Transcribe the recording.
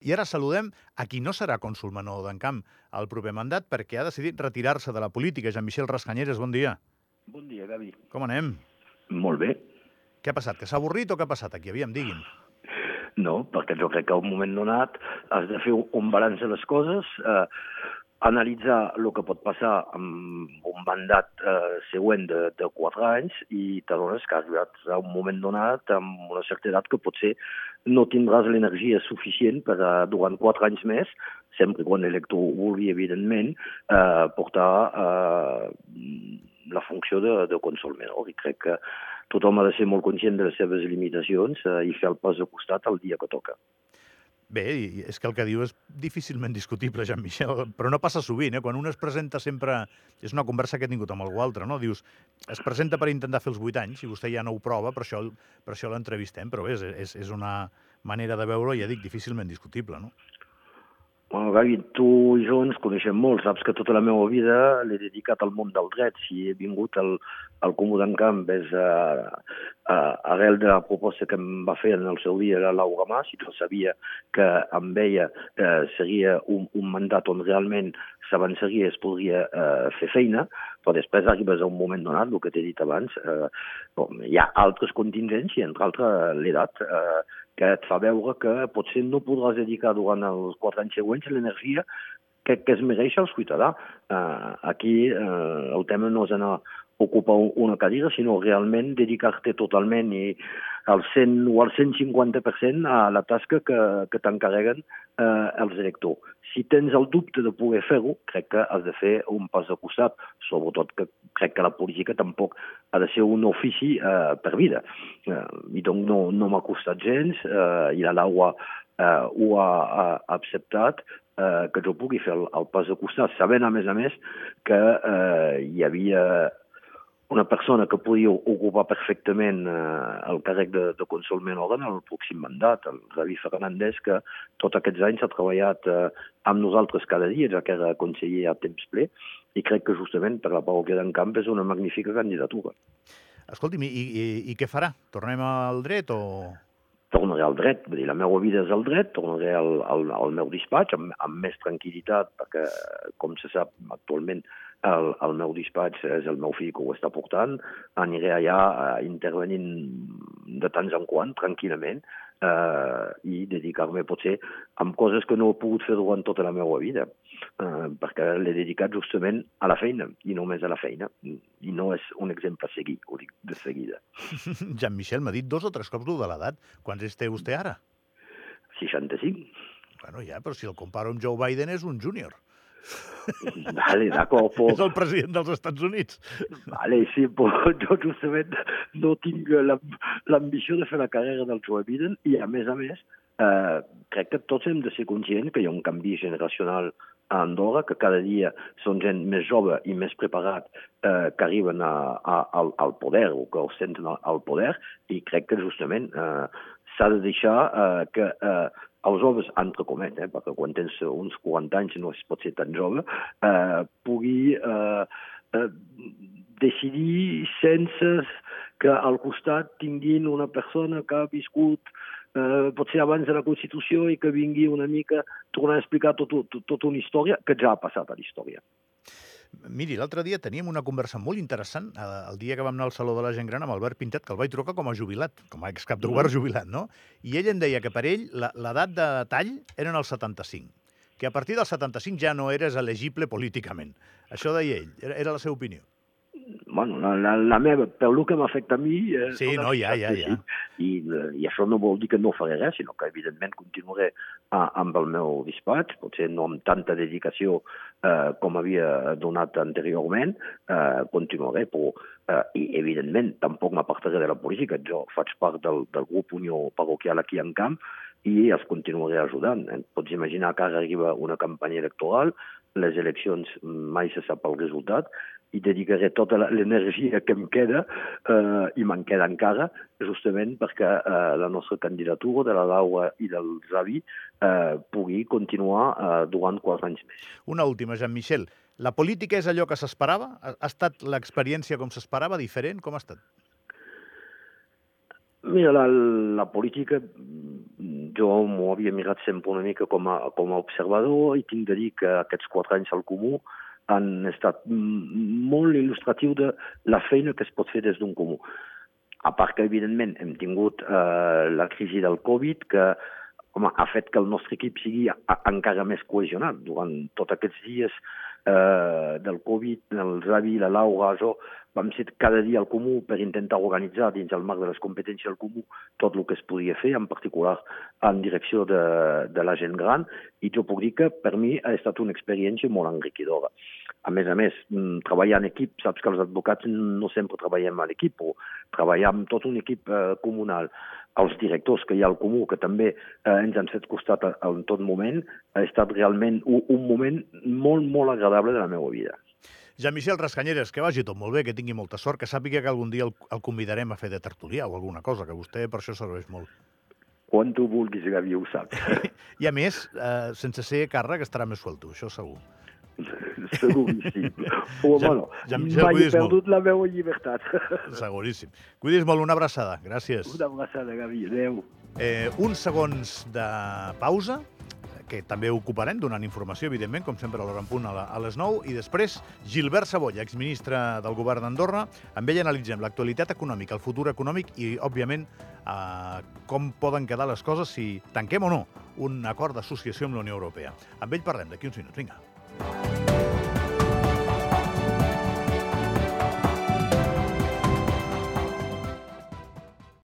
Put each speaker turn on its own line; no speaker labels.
I ara saludem a qui no serà cònsul menor d'Encamp al proper mandat perquè ha decidit retirar-se de la política. Jean-Michel Rascanyeres, bon dia.
Bon dia, Gavi.
Com anem?
Molt bé.
Què ha passat? Que s'ha avorrit o què ha passat aquí? Aviam, digui'm.
No, perquè jo crec que a un moment donat has de fer un balanç de les coses, eh, analitzar el que pot passar amb un mandat eh, següent de, de quatre anys i t'adones que has arribat a un moment donat amb una certa edat que potser no tindràs l'energia suficient per, uh, durant quatre anys més, sempre quan l'elector vulgui, evidentment, eh, portar eh, la funció de, de consol menor. I crec que tothom ha de ser molt conscient de les seves limitacions eh, i fer el pas de costat el dia que toca.
Bé, és que el que diu és difícilment discutible, Jean-Michel, però no passa sovint, eh? Quan un es presenta sempre... És una conversa que he tingut amb algú altre, no? Dius, es presenta per intentar fer els 8 anys i vostè ja no ho prova, per això, per això l'entrevistem, però bé, és, és, una manera de veure, ja dic, difícilment discutible, no?
Bueno, Gavi, tu i jo ens coneixem molt. Saps que tota la meva vida l'he dedicat al món del dret. Si he vingut al, al Comú d'Encamp és uh, uh, arrel de la proposta que em va fer en el seu dia la Laura Mas, i jo sabia que amb ella uh, seria un, un mandat on realment s'avançaria i es podria uh, fer feina, però després arribes a un moment donat, el que t'he dit abans, uh, bon, hi ha altres contingents i entre altres l'edat. Uh, que et fa veure que potser no podràs dedicar durant els quatre anys següents l'energia que, que es mereix el ciutadà. Uh, aquí uh, el tema no és anar ocupar una cadira, sinó realment dedicar-te totalment i al 100 o al 150% a la tasca que, que t'encarreguen eh, els electors. Si tens el dubte de poder fer-ho, crec que has de fer un pas de costat, sobretot que crec que la política tampoc ha de ser un ofici eh, per vida. Eh, I doncs no, no m'ha costat gens, eh, i la Laura eh, ho ha, ha acceptat, eh, que jo pugui fer el, el pas de costat, sabent a més a més que eh, hi havia una persona que podia ocupar perfectament eh, el càrrec de, de consol menor en el pròxim mandat, el Ravi Fernández, que tots aquests anys ha treballat eh, amb nosaltres cada dia, ja que era conseller a temps ple, i crec que justament per la parròquia d'Encamp és una magnífica candidatura.
Escolti'm, i, i, i què farà? Tornem al dret o...?
tornaré al dret, vull dir, la meva vida és el dret, tornaré al, al, al meu despatx amb, amb més tranquil·litat, perquè, com se sap, actualment el, el meu despatx és el meu fill que ho està portant, aniré allà uh, intervenint de tant en quant, tranquil·lament, uh, i dedicar-me potser amb coses que no he pogut fer durant tota la meva vida, uh, perquè l'he dedicat justament a la feina, i només a la feina, i no és un exemple a seguir, ho dic de seguida.
Jean-Michel m'ha dit dos o tres cops de l'edat. Quants és té vostè ara?
65.
Bueno, ja, però si el comparo amb Joe Biden és un júnior.
Vale, d'acord, però...
És el president dels Estats Units.
Vale, sí, però jo justament no tinc l'ambició de fer la carrera del Joe Biden i, a més a més, eh, crec que tots hem de ser conscients que hi ha un canvi generacional a Andorra, que cada dia són gent més jove i més preparat eh, que arriben a, a, al, al poder o que ostenten al poder i crec que justament eh, s'ha de deixar eh, que eh, els joves, entre comet, eh, perquè quan tens uns 40 anys no es pot ser tan jove, eh, pugui eh, eh, decidir sense que al costat tinguin una persona que ha viscut eh, potser abans de la Constitució i que vingui una mica tornar a explicar tot, tot una història que ja ha passat a la història.
Miri, l'altre dia teníem una conversa molt interessant, eh, el dia que vam anar al Saló de la Gent Gran amb Albert Pintet, que el vaig trucar com a jubilat, com a excap de govern jubilat, no? I ell em deia que per ell l'edat de tall eren els 75, que a partir dels 75 ja no eres elegible políticament. Això deia ell, era, era la seva opinió
bueno, la, la, la meva, per el que m'afecta a mi...
Eh, sí, no, ja, ja, ja.
I, I això no vol dir que no faré res, sinó que evidentment continuaré a, amb el meu despatx, potser no amb tanta dedicació eh, com havia donat anteriorment, eh, continuaré, però eh, i evidentment tampoc m'apartaré de la política. Jo faig part del, del grup Unió Parroquial aquí en Camp i els continuaré ajudant. Eh? Pots imaginar que ara arriba una campanya electoral, les eleccions mai se sap el resultat, i dedicaré tota l'energia que em queda, eh, i me'n queda encara, justament perquè eh, la nostra candidatura de la Laura i del Xavi eh, pugui continuar eh, durant quatre anys més.
Una última, Jean-Michel. La política és allò que s'esperava? Ha estat l'experiència com s'esperava, diferent? Com ha estat?
Mira, la, la política, jo m'ho havia mirat sempre una mica com a, com a observador i tinc de dir que aquests quatre anys al Comú han estat molt il·lustratiu de la feina que es pot fer des d'un comú. A part que, evidentment, hem tingut eh, la crisi del Covid, que home, ha fet que el nostre equip sigui a, encara més cohesionat. Durant tots aquests dies eh, del Covid, el Xavi, la Laura, jo, vam ser cada dia al comú per intentar organitzar dins el marc de les competències del comú tot el que es podia fer, en particular en direcció de, de la gent gran, i jo puc dir que per mi ha estat una experiència molt enriquidora. A més a més, mm, treballar en equip, saps que els advocats no sempre treballem a l'equip, però treballar amb tot un equip eh, comunal, els directors que hi ha al comú, que també eh, ens han fet costat en tot moment, ha estat realment un, un moment molt, molt agradable de la meva vida.
Jean-Michel Rascanyeres, que vagi tot molt bé, que tingui molta sort, que sàpiga que algun dia el, el convidarem a fer de tertulià o alguna cosa, que vostè per això serveix molt.
Quan tu vulguis, Gavi, ho saps.
I a més, eh, sense ser càrrec, estarà més suelto, això segur.
Seguríssim. O, ja, bueno, ja, ja mai he perdut molt. la meva llibertat.
Seguríssim. Cuidis molt, una abraçada. Gràcies.
Una abraçada, Gavi. Adéu.
Eh, uns segons de pausa que també ocuparem, donant informació, evidentment, com sempre a l'hora en punt a, la, a les 9, i després Gilbert Sabolla, exministre del govern d'Andorra. Amb ell analitzem l'actualitat econòmica, el futur econòmic i, òbviament, eh, com poden quedar les coses si tanquem o no un acord d'associació amb la Unió Europea. Amb ell parlem d'aquí uns minuts. Vinga.